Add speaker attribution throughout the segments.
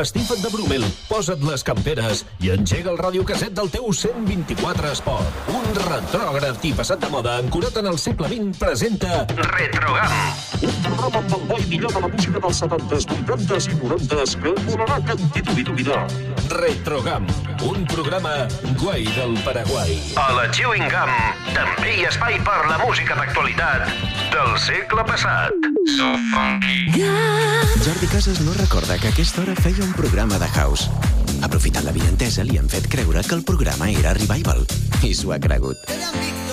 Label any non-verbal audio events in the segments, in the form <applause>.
Speaker 1: empastifa't de Brumel, posa't les camperes i engega el radiocaset del teu 124 Esport. Un retrògraf i passat de moda ancorat en el segle XX presenta Retrogam. Un programa amb el bo i millor de la música dels 70s, 80s i 90s que volarà cantit i d'oblidar. Retrogam, un programa guai del Paraguai. A la Chewing Gum també hi espai per la música d'actualitat del segle passat. So funky.
Speaker 2: Jordi Casas no recorda que a aquesta hora feia un programa de house. Aprofitant la vientesa, li han fet creure que el programa era Revival. I s'ho ha cregut.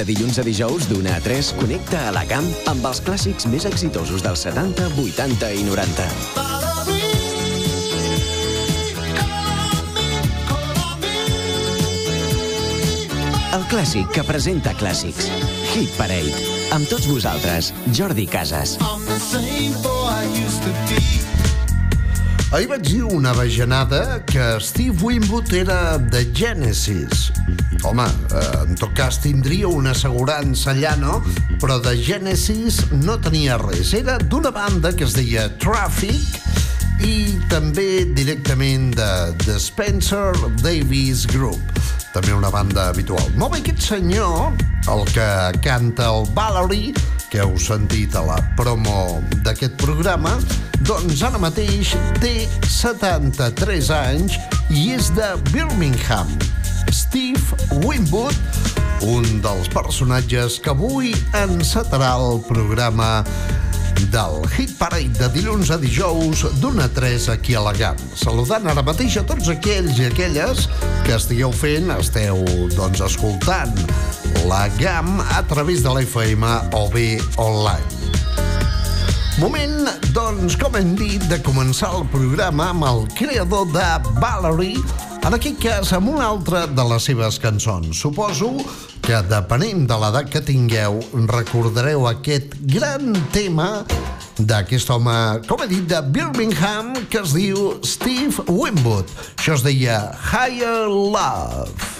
Speaker 2: De dilluns a dijous, d'una a 3, connecta a la camp amb els clàssics més exitosos dels 70, 80 i 90. El clàssic que presenta clàssics. Hit Parade. Amb tots vosaltres, Jordi Casas.
Speaker 3: Ahir vaig dir una bajanada que Steve Winwood era de Genesis. Home, eh, en tot cas tindria una assegurança allà, no? Però de Genesis no tenia res. Era d'una banda que es deia Traffic i també directament de, de Spencer Davis Group també una banda habitual. Molt bé, aquest senyor, el que canta el Valerie, que heu sentit a la promo d'aquest programa, doncs ara mateix té 73 anys i és de Birmingham. Steve Winwood, un dels personatges que avui encetarà el programa del Hit Parade de dilluns a dijous d'una a 3 aquí a la GAM. Saludant ara mateix a tots aquells i aquelles que estigueu fent, esteu doncs escoltant la GAM a través de la FM o bé online. Moment, doncs, com hem dit, de començar el programa amb el creador de Valerie, en aquest cas amb una altra de les seves cançons. Suposo que, depenent de l'edat que tingueu, recordareu aquest gran tema d'aquest home, com he dit, de Birmingham, que es diu Steve Winwood. Això es deia Higher Love.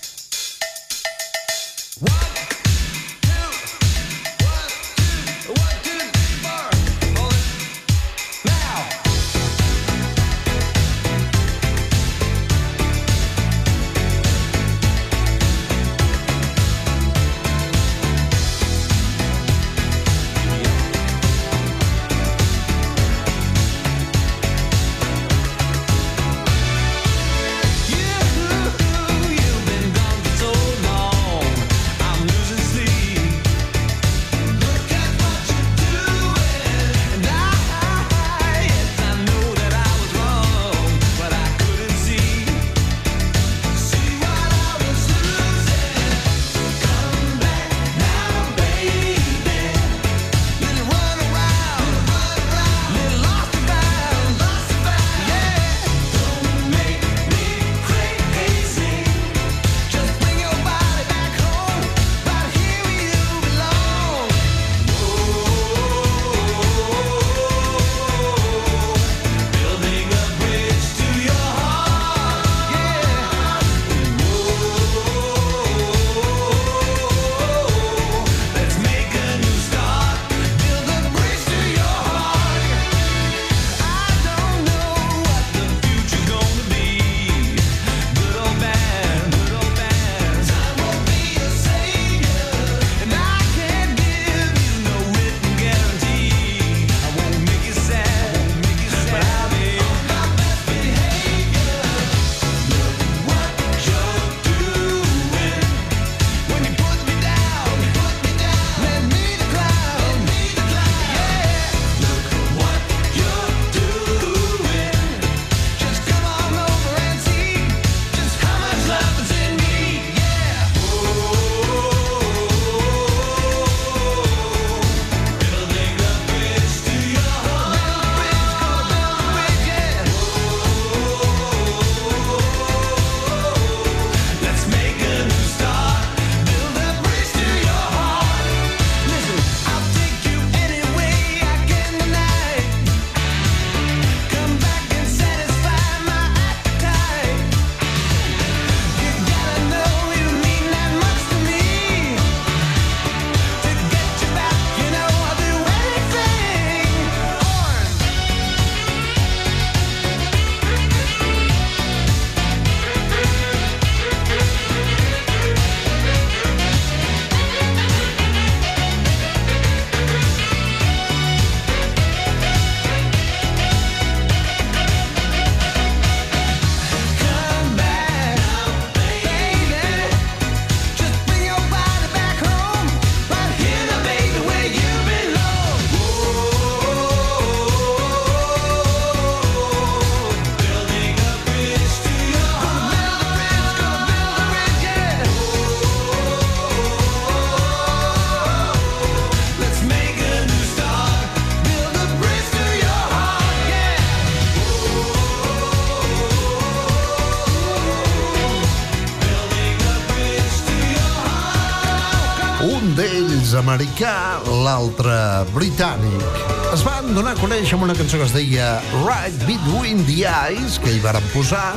Speaker 3: Donar a conèixer amb una cançó que es deia Right Between the Eyes, que hi varen posar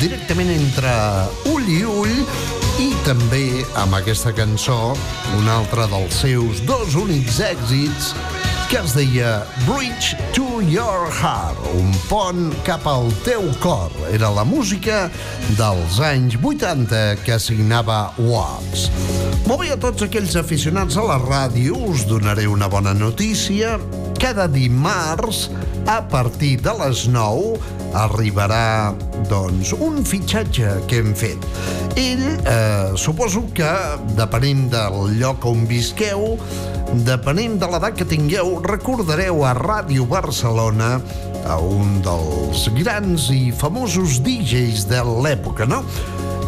Speaker 3: directament entre ull i ull, i també amb aquesta cançó, un altre dels seus dos únics èxits, que es deia Bridge to Your Heart, un pont cap al teu cor. Era la música dels anys 80 que signava Watts. Molt bé a tots aquells aficionats a la ràdio, us donaré una bona notícia. Cada dimarts, a partir de les 9, arribarà doncs, un fitxatge que hem fet. Ell, eh, suposo que, depenent del lloc on visqueu, depenent de l'edat que tingueu, recordareu a Ràdio Barcelona a un dels grans i famosos DJs de l'època, no?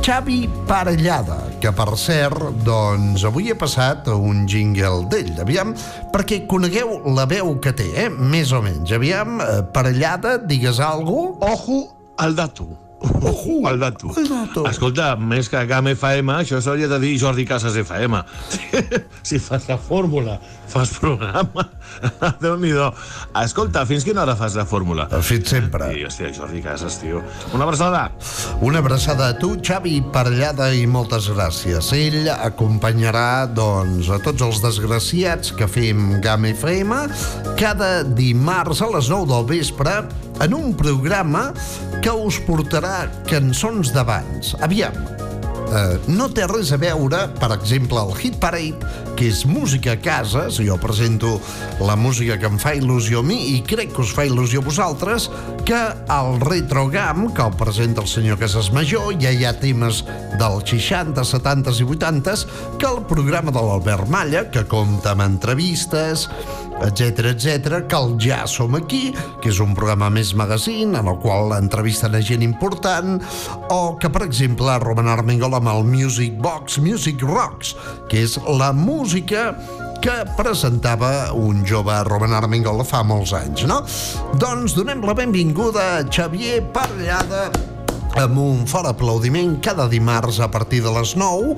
Speaker 3: Xavi Parellada, que per cert, doncs avui he passat un jingle d'ell, aviam, perquè conegueu la veu que té, eh? Més o menys. Aviam, eh, Parellada, digues alguna
Speaker 4: Ojo al dato. Uh, el dato.
Speaker 3: el dato.
Speaker 4: Escolta, més que GAM FM, això s'hauria de dir Jordi Casas FM. <laughs> si fas la fórmula, fas programa, <laughs> déu-n'hi-do. Escolta, fins quina hora fas la fórmula?
Speaker 3: Fins sempre.
Speaker 4: I, hòstia, Jordi Casas, tio. Una abraçada.
Speaker 3: Una abraçada a tu, Xavi Parellada, i moltes gràcies. Ell acompanyarà, doncs, a tots els desgraciats que fem GAM FM cada dimarts a les 9 del vespre en un programa que us portarà cançons d'abans. Aviam, eh, no té res a veure, per exemple, el Hit Parade, que és música a casa, si jo presento la música que em fa il·lusió a mi i crec que us fa il·lusió a vosaltres, que el Retrogam, que el presenta el senyor Casas Major, ja hi ha temes dels 60, 70 i 80 que el programa de l'Albert Malla, que compta amb entrevistes, etc etc, que el Ja som aquí, que és un programa més magazine, en el qual entrevisten a gent important, o que, per exemple, Roman Armengol amb el Music Box, Music Rocks, que és la música que presentava un jove Roman Armengol fa molts anys, no? Doncs donem la benvinguda a Xavier Parellada amb un fort aplaudiment cada dimarts a partir de les 9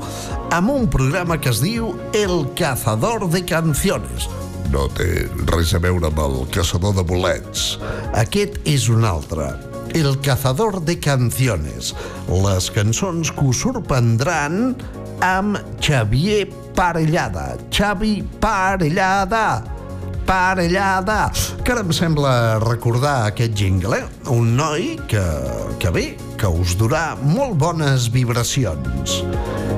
Speaker 3: amb un programa que es diu El Cazador de Canciones no té res a veure amb el caçador de bolets. Aquest és un altre. El cazador de canciones. Les cançons que us sorprendran amb Xavier Parellada. Xavi Parellada. Parellada. Que ara em sembla recordar aquest jingle, eh? Un noi que, que bé, que us durà molt bones vibracions.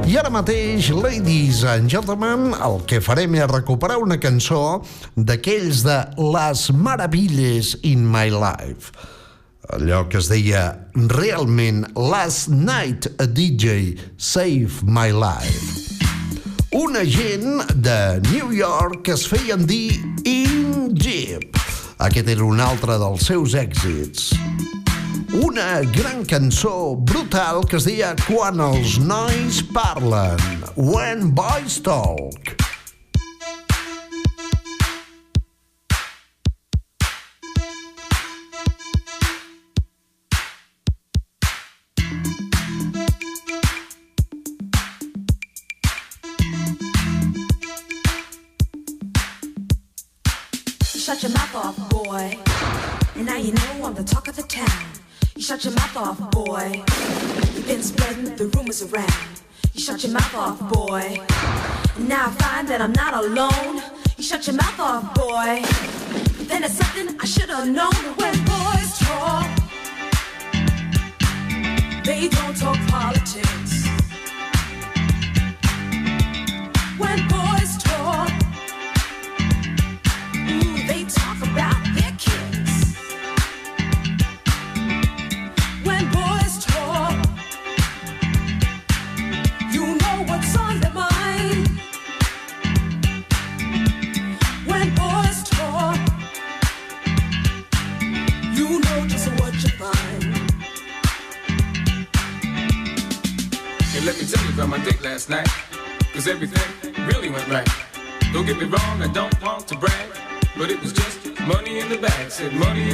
Speaker 3: I ara mateix, ladies and gentlemen, el que farem és recuperar una cançó d'aquells de Les Maravilles in My Life. Allò que es deia realment Last Night a DJ Save My Life. Una gent de New York que es feien dir In Jeep. Aquest era un altre dels seus èxits. Una gran cançó brutal que es deia Quan els nois parlen. When boys talk.
Speaker 5: Around. You shut your mouth off, boy. And now I find that I'm not alone. You shut your mouth off, boy. But then it's something I should have known when boys talk. They don't talk politics.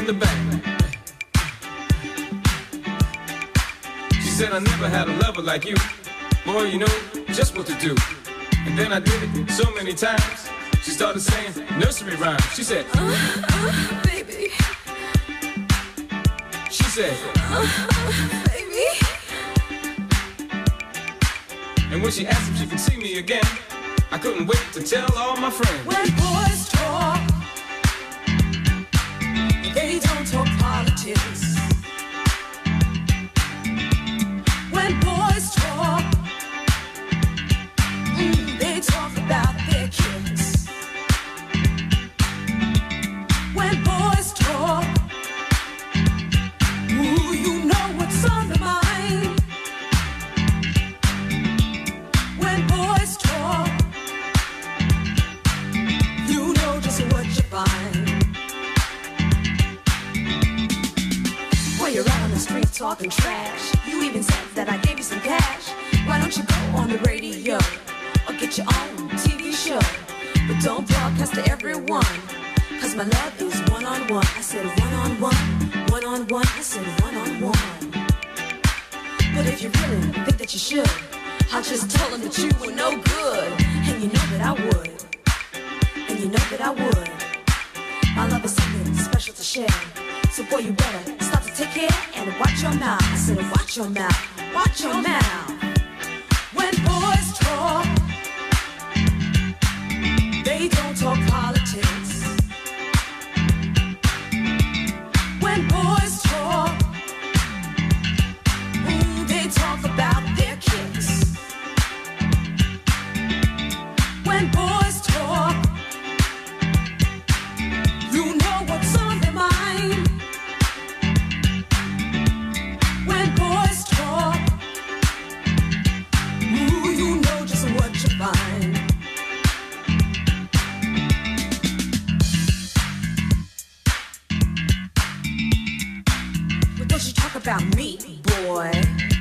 Speaker 6: In the bag. She said I never had a lover like you. Boy, you know just what to do. And then I did it so many times. She started saying nursery rhymes. She said, uh, uh,
Speaker 5: Baby,
Speaker 6: she said, uh,
Speaker 5: baby.
Speaker 6: and when she asked if she could see me again, I couldn't wait to tell all my friends.
Speaker 5: When boys talk, they don't talk politics. About me, boy.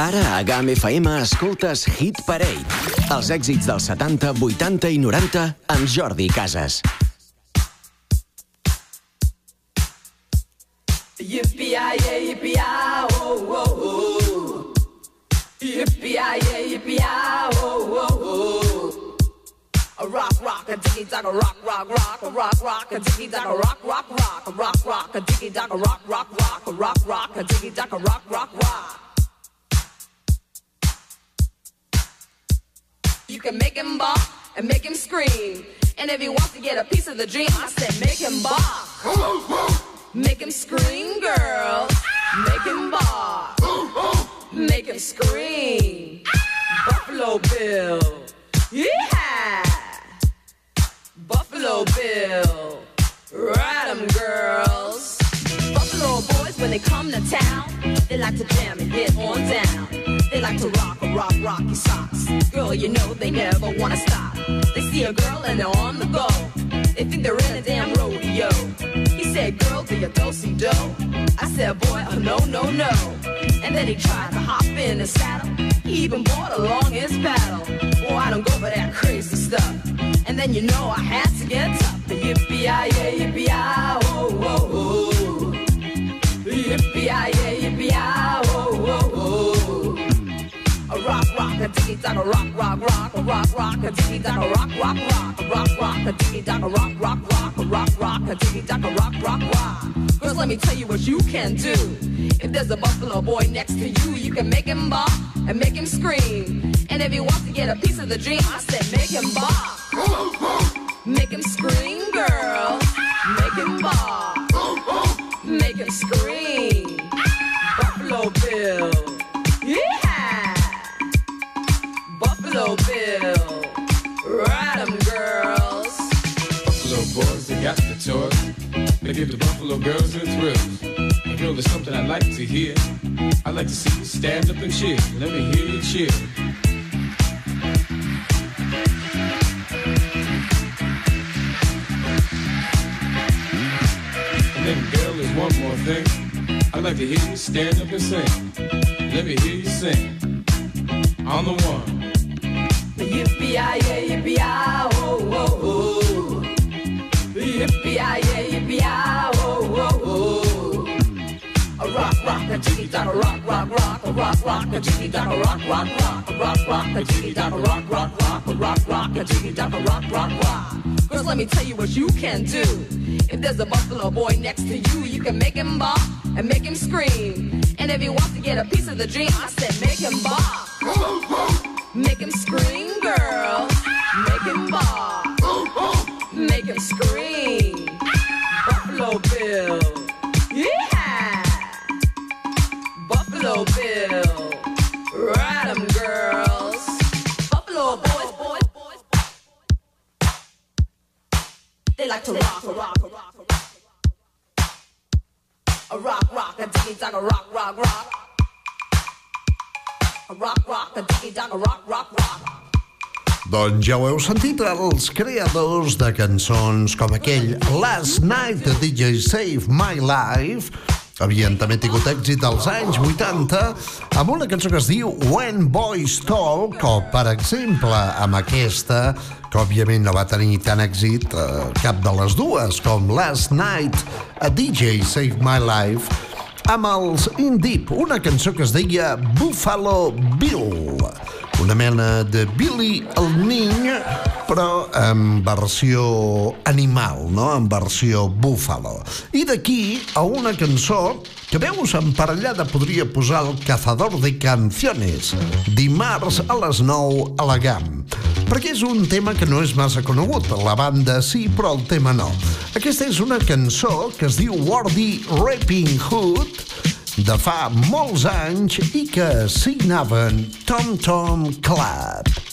Speaker 7: Ara a GAM FM escoltes Hit Parade. Els èxits dels 70, 80 i 90 amb Jordi Casas.
Speaker 8: Yippee-yi-yay, yippee-yi, oh, oh, oh. Oh, oh, oh. A rock, rock, a diggy dog, a rock, rock, rock, a rock, rock, a diggy dog, a rock, rock, rock, a rock, rock, a diggy dog, a rock, rock, rock, a rock, rock, a diggy dog, a rock, rock, rock. You can make him bop and make him scream. And if he wants to get a piece of the dream, I said make him bop. Make him scream, girl. Make him bop. Make him scream. Buffalo Bill. Yeah. Buffalo Bill. Ride 'em, girls. Buffalo boys, when they come to town, they like to jam and get on down. They like to rock a rock, rocky socks. Girl, you know they never wanna stop. They see a girl and they're on the go. They think they're in a damn rodeo. He said, girl, do you do see do? I said, boy, oh no, no, no. And then he tried to hop in the saddle. He even brought along his paddle. Boy, I don't go for that crazy stuff. And then you know I had to get tough. Yippee-yi-yay, yippee-yi, oh, oh, oh. Yippee-yi-yay, A rock, rock, a diggy dog, a rock, rock, rock, a rock, rock, a diggy dog, a rock, rock, rock, a rock, rock, a diggy dog, a rock, rock, rock, a rock, rock, a diggy dog, a rock, rock, rock. Girls, let me tell you what you can do. If there's a buffalo boy next to you, you can make him bop and make him scream. And if he wants to get a piece of the dream, I said make him bop. Make him scream, girl. Make him bop. Make him scream.
Speaker 6: Give the Buffalo girls the thrills. And girl, there's something I'd like to hear. I'd like to see you stand up and cheer. Let me hear you cheer. And then, girl, there's one more thing. I'd like to hear you stand up and sing. Let me hear you sing. On the one.
Speaker 8: Yippee-yi-yay, yippee-yi, oh, oh, oh. Make him bop and make him scream. And if he wants
Speaker 3: Doncs ja ho heu sentit, els creadors de cançons com aquell Last Night de DJ Save My Life. Havien també tingut èxit als anys 80 amb una cançó que es diu When Boys Talk o, per exemple, amb aquesta que òbviament no va tenir tant èxit eh, cap de les dues com Last Night a DJ Save My Life amb els In Deep, una cançó que es deia Buffalo Bill, una mena de Billy el Ning, però en versió animal, no? en versió búfalo. I d'aquí a una cançó que veus emparellada podria posar el Cazador de Canciones, dimarts a les 9 a la GAM perquè és un tema que no és massa conegut. La banda sí, però el tema no. Aquesta és una cançó que es diu Wordy Rapping Hood, de fa molts anys i que signaven Tom Tom Club.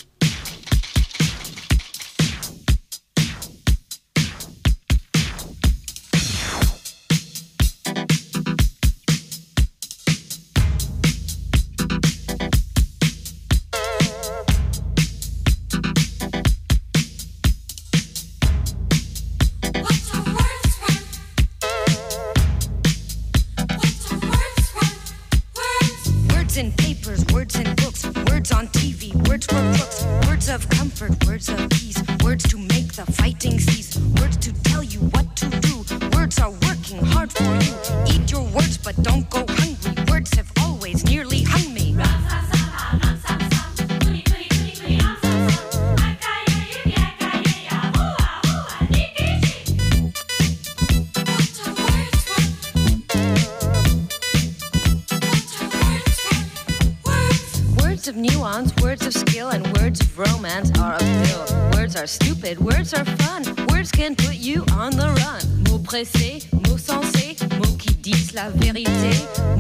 Speaker 9: Words are stupid, words are fun. Words can put you on the run. Mots pressés, mots sensés, mots qui disent la vérité.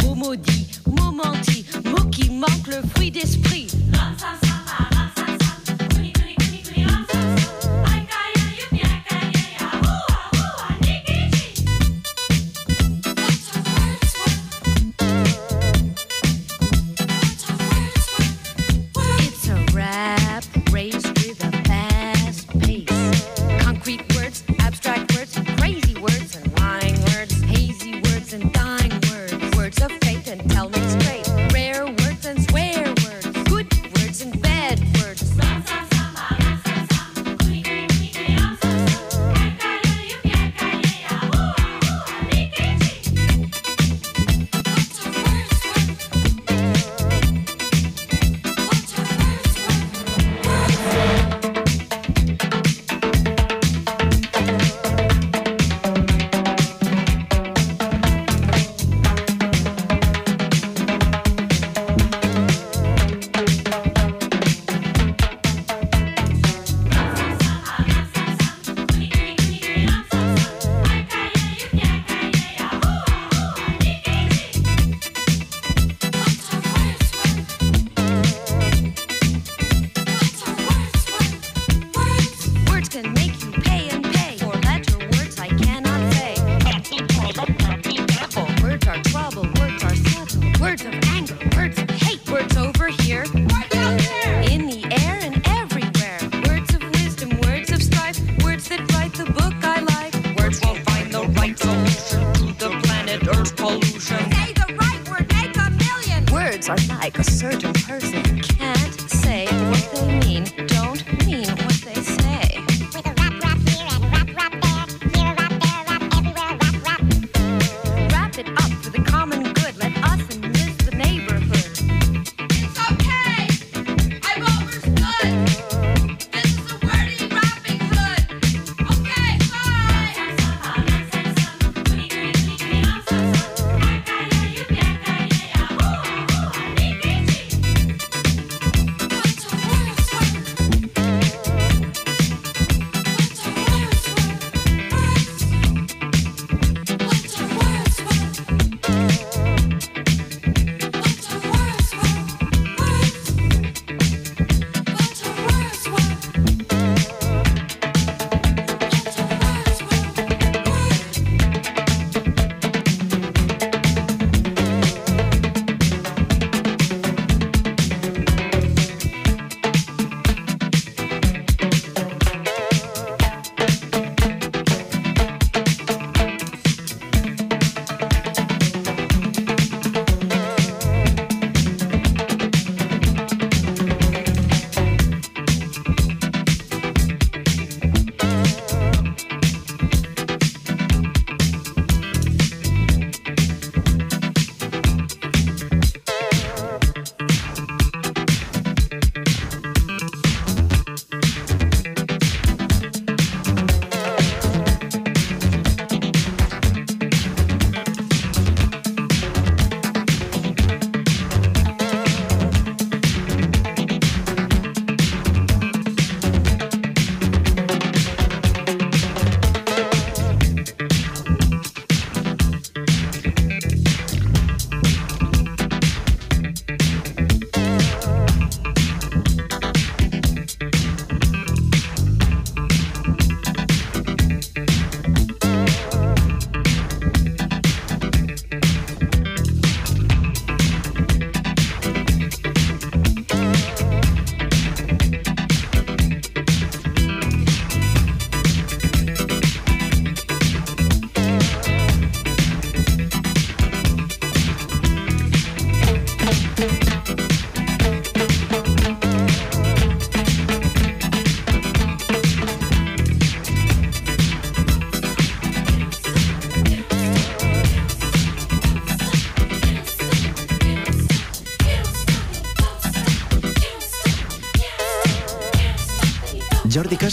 Speaker 9: Mots maudits, mots mentis, mots qui manquent le fruit d'esprit.
Speaker 10: Words
Speaker 9: are like a certain person. Can't say what they mean,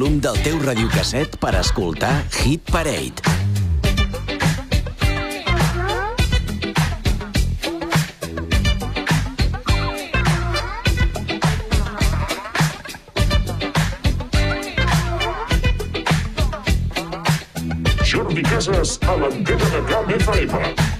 Speaker 2: Volum del teu radiocasset per escoltar Hit Parade.
Speaker 11: Jordi Casas a l'antena de Camp FM.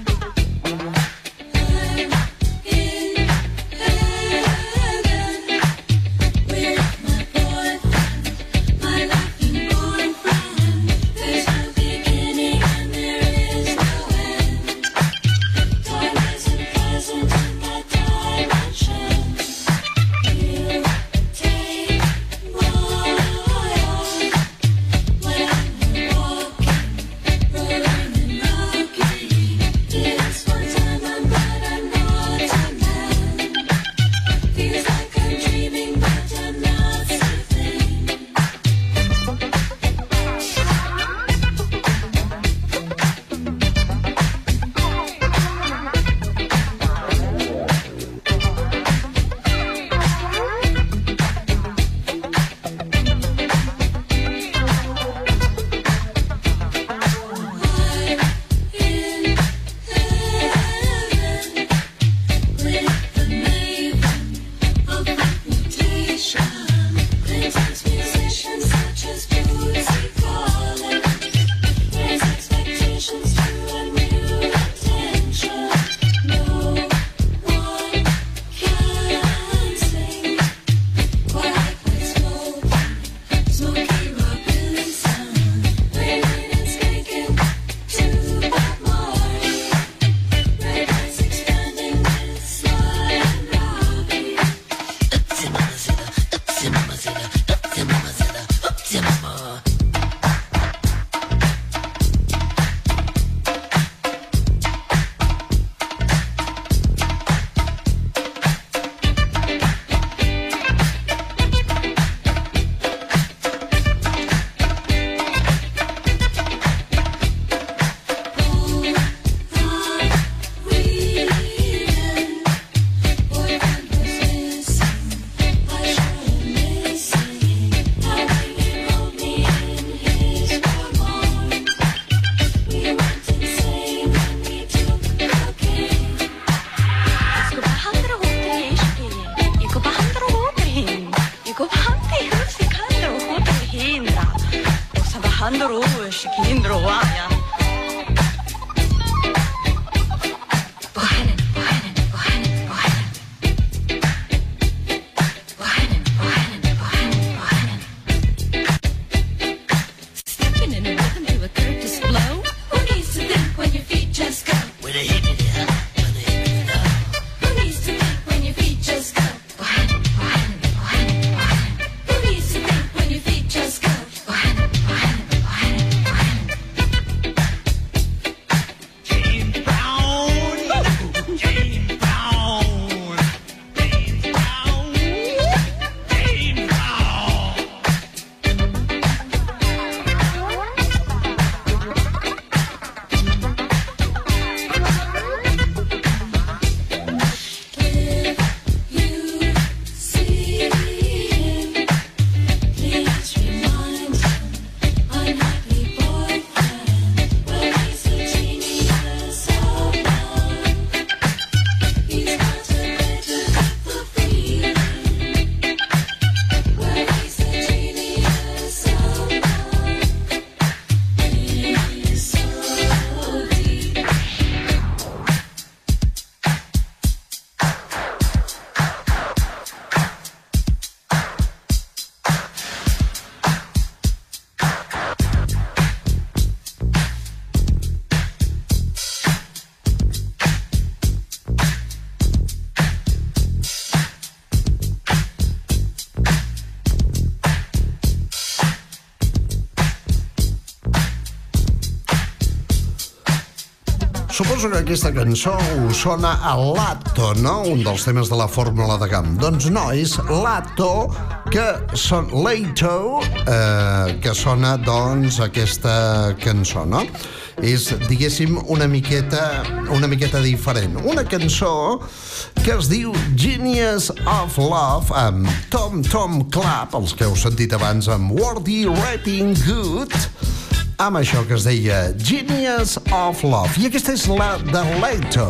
Speaker 3: Suposo que aquesta cançó us sona a Lato, no? Un dels temes de la fórmula de camp. Doncs no, és Lato, que son Lato, eh, que sona, doncs, aquesta cançó, no? És, diguéssim, una miqueta, una miqueta diferent. Una cançó que es diu Genius of Love amb Tom Tom Club, els que heu sentit abans amb Worthy Rating Good, amb això que es deia Genius of Love. I aquesta és la de Leto.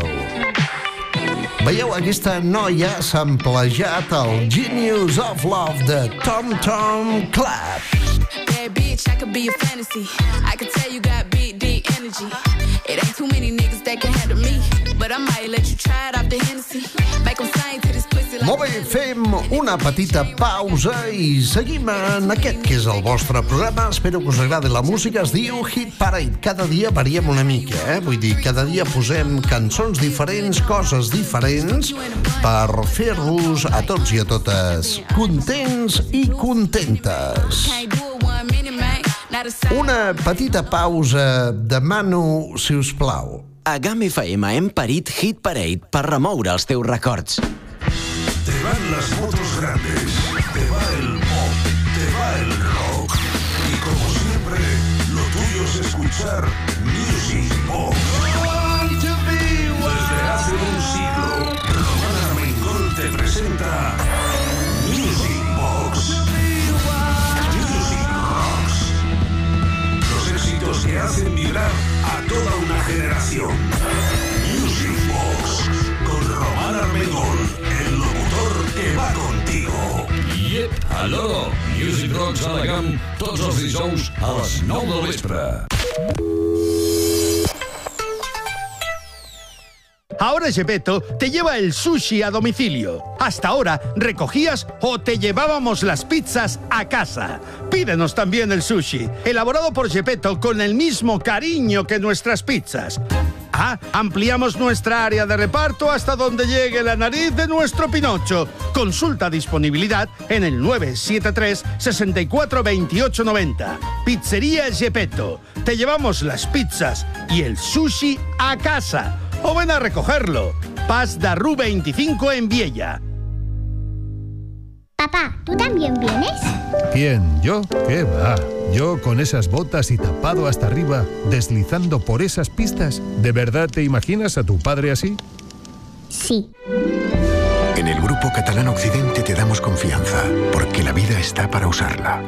Speaker 3: Veieu, aquesta noia s'ha emplejat el Genius of Love de Tom Tom Club.
Speaker 12: Bad bitch, I could be a fantasy. I could tell you got big, deep energy. It ain't too many niggas that can handle me. But I might let you try it off the Hennessy. Make them sing
Speaker 3: Molt bé, fem una petita pausa i seguim en aquest que és el vostre programa. Espero que us agradi la música. Es diu Hit Parade. Cada dia variem una mica, eh? Vull dir, cada dia posem cançons diferents, coses diferents, per fer-vos a tots i a totes contents i contentes. Una petita pausa. Demano, si us plau.
Speaker 7: A GAM FM hem parit Hit Parade per remoure els teus records.
Speaker 13: Las motos grandes, te va el pop, te va el rock. Y como siempre, lo tuyo es escuchar Music Box. Desde hace un siglo, Román Armengol te presenta Music Box. Music Rocks. Los éxitos que hacen vibrar a toda una generación.
Speaker 1: Yep, allò, Music Rocks a la GAM, tots a les 9 del.
Speaker 14: Ahora Gepetto te lleva el sushi a domicilio. Hasta ahora recogías o te llevábamos las pizzas a casa. Pídenos también el sushi, elaborado por Gepetto con el mismo cariño que nuestras pizzas. Ah, ampliamos nuestra área de reparto hasta donde llegue la nariz de nuestro Pinocho. Consulta disponibilidad en el 973 64 28 90. Pizzería Gepetto. Te llevamos las pizzas y el sushi a casa. O ven a recogerlo. Paz de Ru 25 en Viella.
Speaker 15: Papá, ¿tú también vienes?
Speaker 16: ¿Quién? ¿Yo? ¿Qué va? Yo con esas botas y tapado hasta arriba, deslizando por esas pistas. ¿De verdad te imaginas a tu padre así?
Speaker 15: Sí.
Speaker 17: En el Grupo Catalán Occidente te damos confianza, porque la vida está para usarla.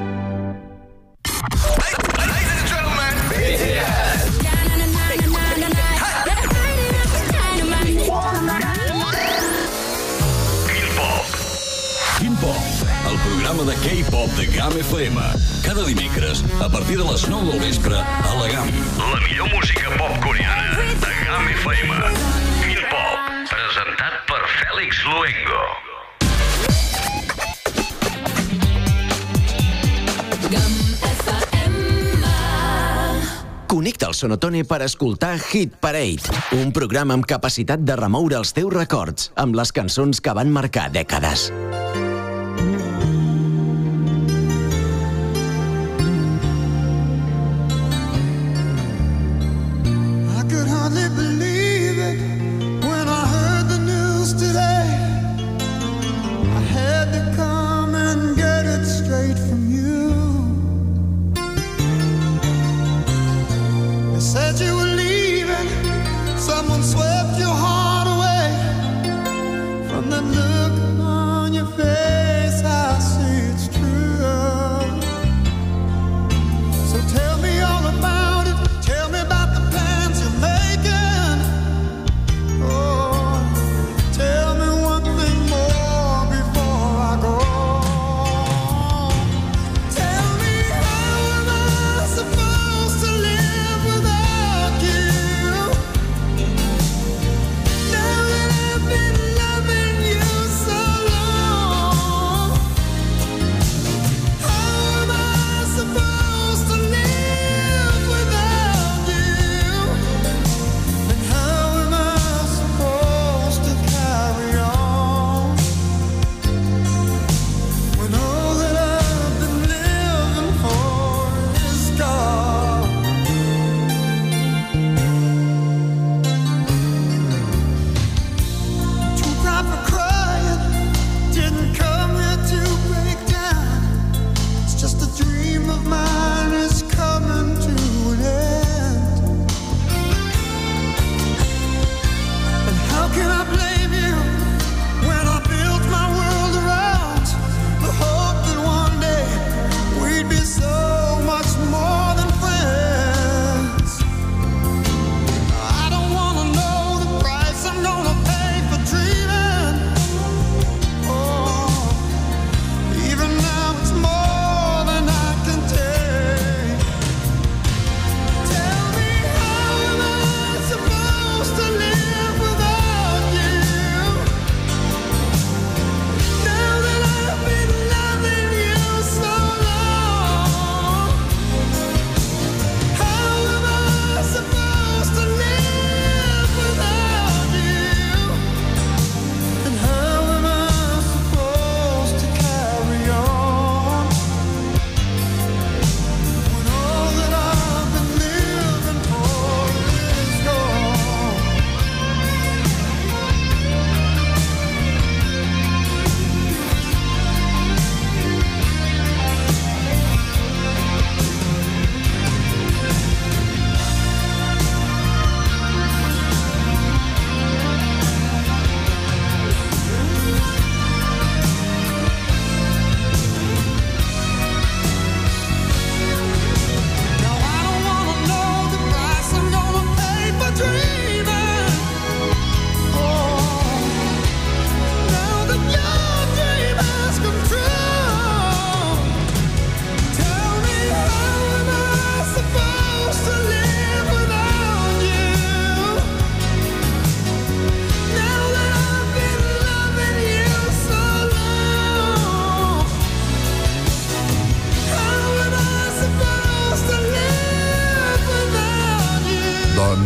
Speaker 1: Programa de K-pop
Speaker 13: de GAM FM. Cada dimecres, a partir de les 9 del vespre, a la GAM.
Speaker 18: La millor música pop coreana de GAM FM. Min Pop, presentat per Fèlix Luengo.
Speaker 19: Connecta el Sonotone per escoltar Hit Parade, un programa amb capacitat de remoure els teus records amb les cançons que van marcar dècades.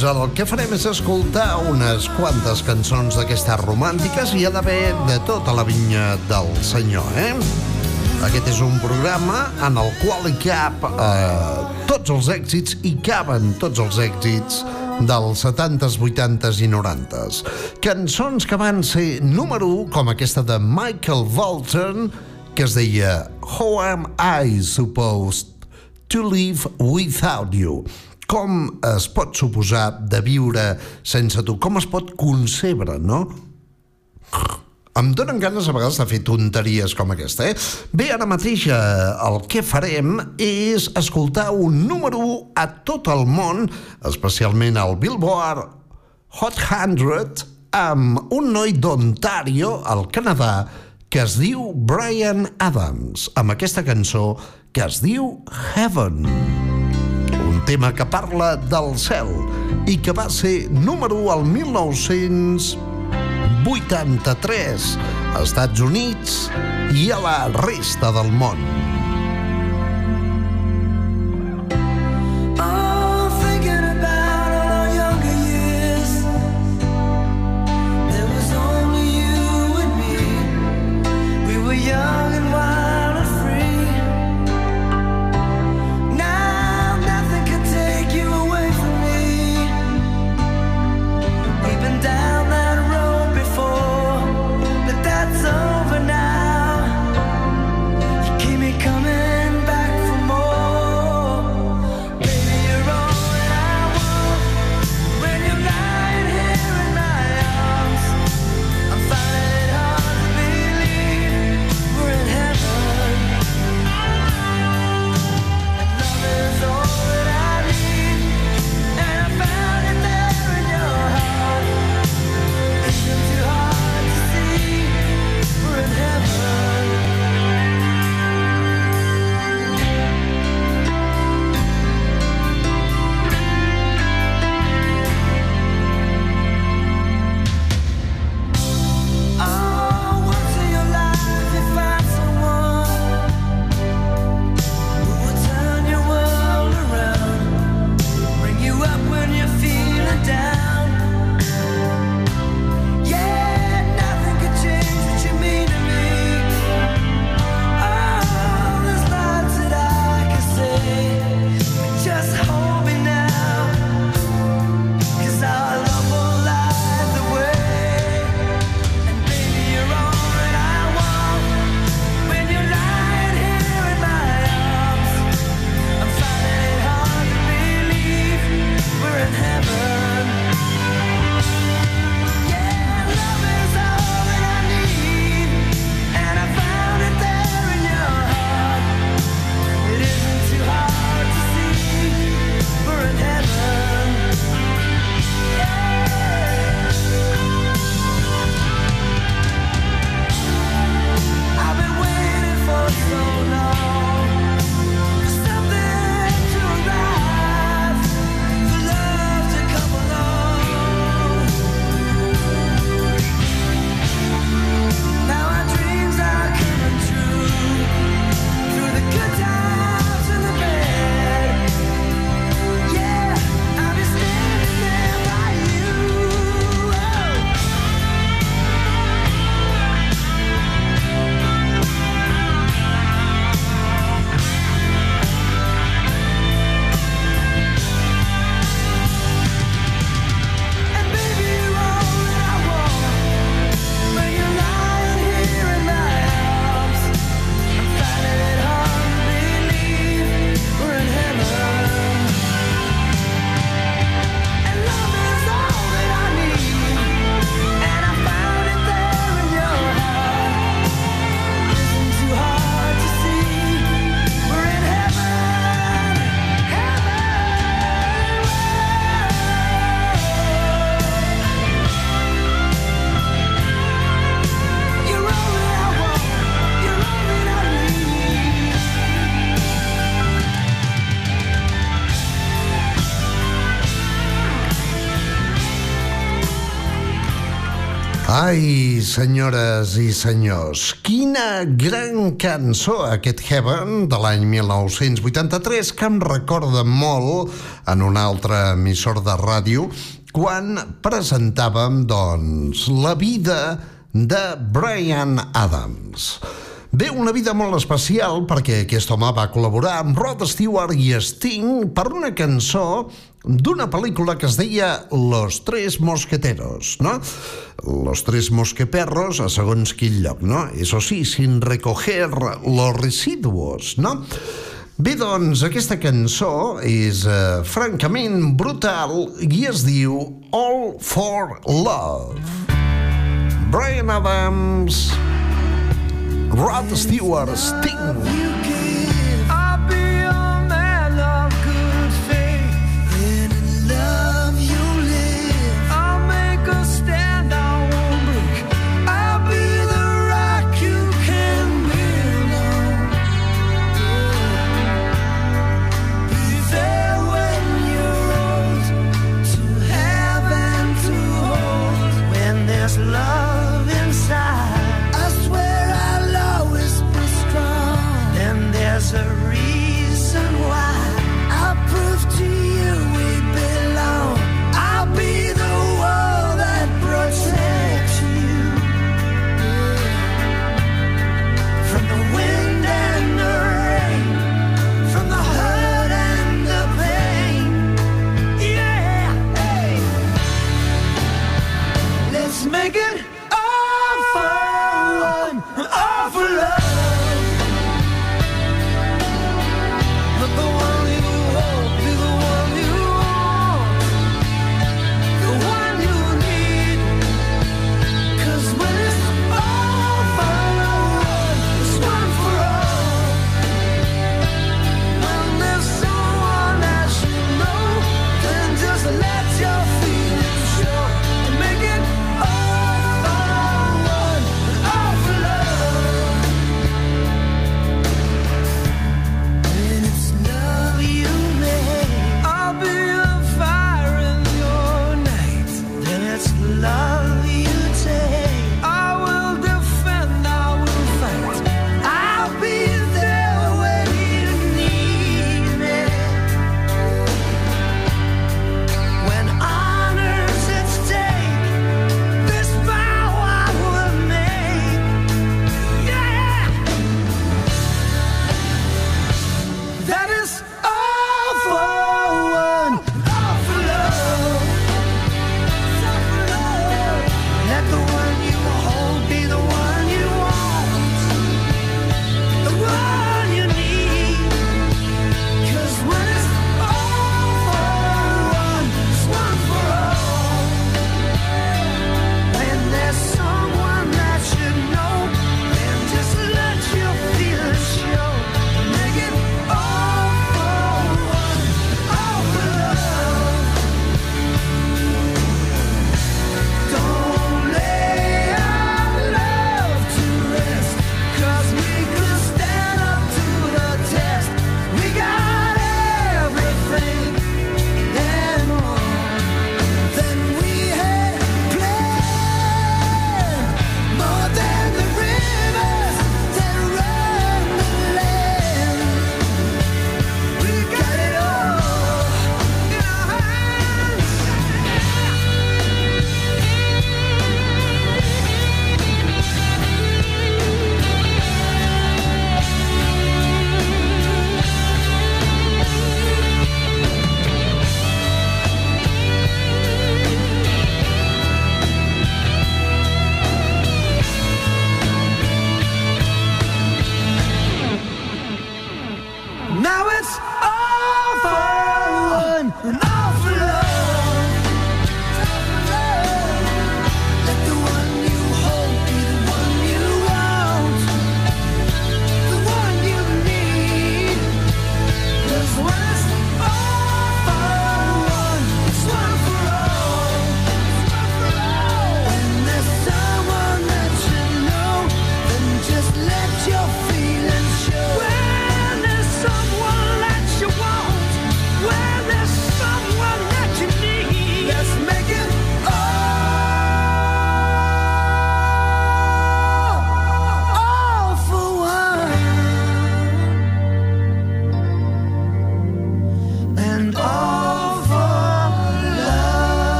Speaker 3: Doncs el que farem és escoltar unes quantes cançons d'aquestes romàntiques i ha d'haver de tota la vinya del senyor, eh? Aquest és un programa en el qual hi cap eh, tots els èxits i caben tots els èxits dels 70s, 80s i 90s. Cançons que van ser número 1, com aquesta de Michael Walton, que es deia How am I supposed to live without you? com es pot suposar de viure sense tu? Com es pot concebre, no? Em donen ganes a vegades de fer tonteries com aquesta, eh? Bé, ara mateix eh, el que farem és escoltar un número 1 a tot el món, especialment al Billboard Hot 100, amb un noi d'Ontario, al Canadà,
Speaker 7: que es diu Brian Adams, amb aquesta cançó que es diu Heaven. Heaven tema que parla del cel i que va ser número 1 al 1983 als Estats Units i a la resta del món. senyores i senyors, quina gran cançó aquest Heaven de l'any 1983 que em recorda molt en un altre emissor de ràdio quan presentàvem, doncs, la vida de Brian Adams. Bé, una vida molt especial perquè aquest home va col·laborar amb Rod Stewart i Sting per una cançó d'una pel·lícula que es deia Los Tres Mosqueteros, no? Los Tres Mosqueperros a segons quin lloc, no? Eso sí, sin recoger los residuos, no? Bé, doncs, aquesta cançó és eh, francament brutal i es diu All for Love. Brian Adams, Rod Stewart, Sting...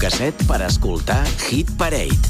Speaker 7: radiocasset per escoltar Hit Parade.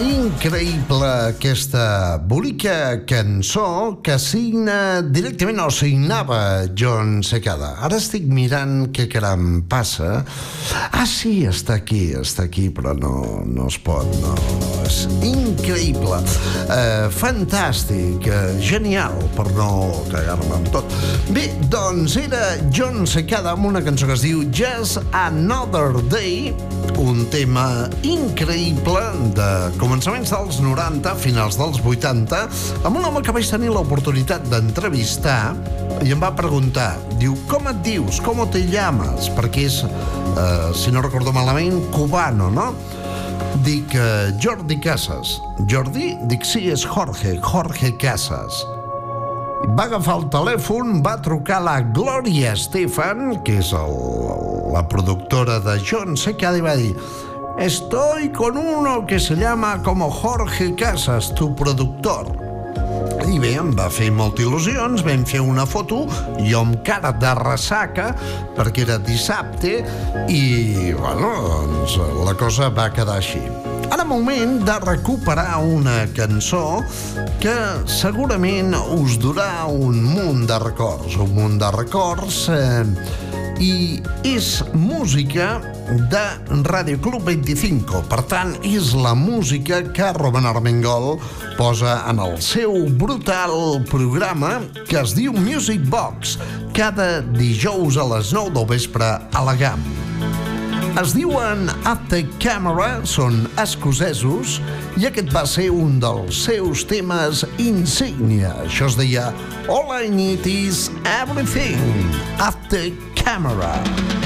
Speaker 3: Increïble aquesta bonica cançó que signa directament o signava John Secada. Ara estic mirant què caram passa. Ah, sí, està aquí, està aquí, però no, no es pot, no. És increïble, eh, fantàstic, eh, genial, per no cagar-me amb tot. Bé, doncs era John Secada amb una cançó que es diu Just Another Day, un tema increïble de començaments dels 90, finals dels 80, amb un home que vaig tenir l'oportunitat d'entrevistar i em va preguntar, diu, com et dius, com te llames? Perquè és, eh, si no recordo malament, cubano, no? Dic, eh, Jordi Casas. Jordi? Dic, sí, és Jorge, Jorge Casas. Va agafar el telèfon, va trucar la Gloria Estefan, que és el, la productora de John Secada, i va dir Estoy con uno que se llama como Jorge Casas, tu productor. I bé, em va fer molta il·lusió, ens vam fer una foto, jo amb cara de ressaca, perquè era dissabte, i, bueno, doncs la cosa va quedar així. Ara moment de recuperar una cançó que segurament us durà un munt de records, un munt de records, eh, i és música de Radio Club 25. Per tant, és la música que Robin Armengol posa en el seu brutal programa que es diu Music Box, cada dijous a les 9 del vespre a la GAM. Es diuen At the Camera, són escocesos, i aquest va ser un dels seus temes insígnia. Això es deia All I Need Is Everything, At the Camera.
Speaker 7: Just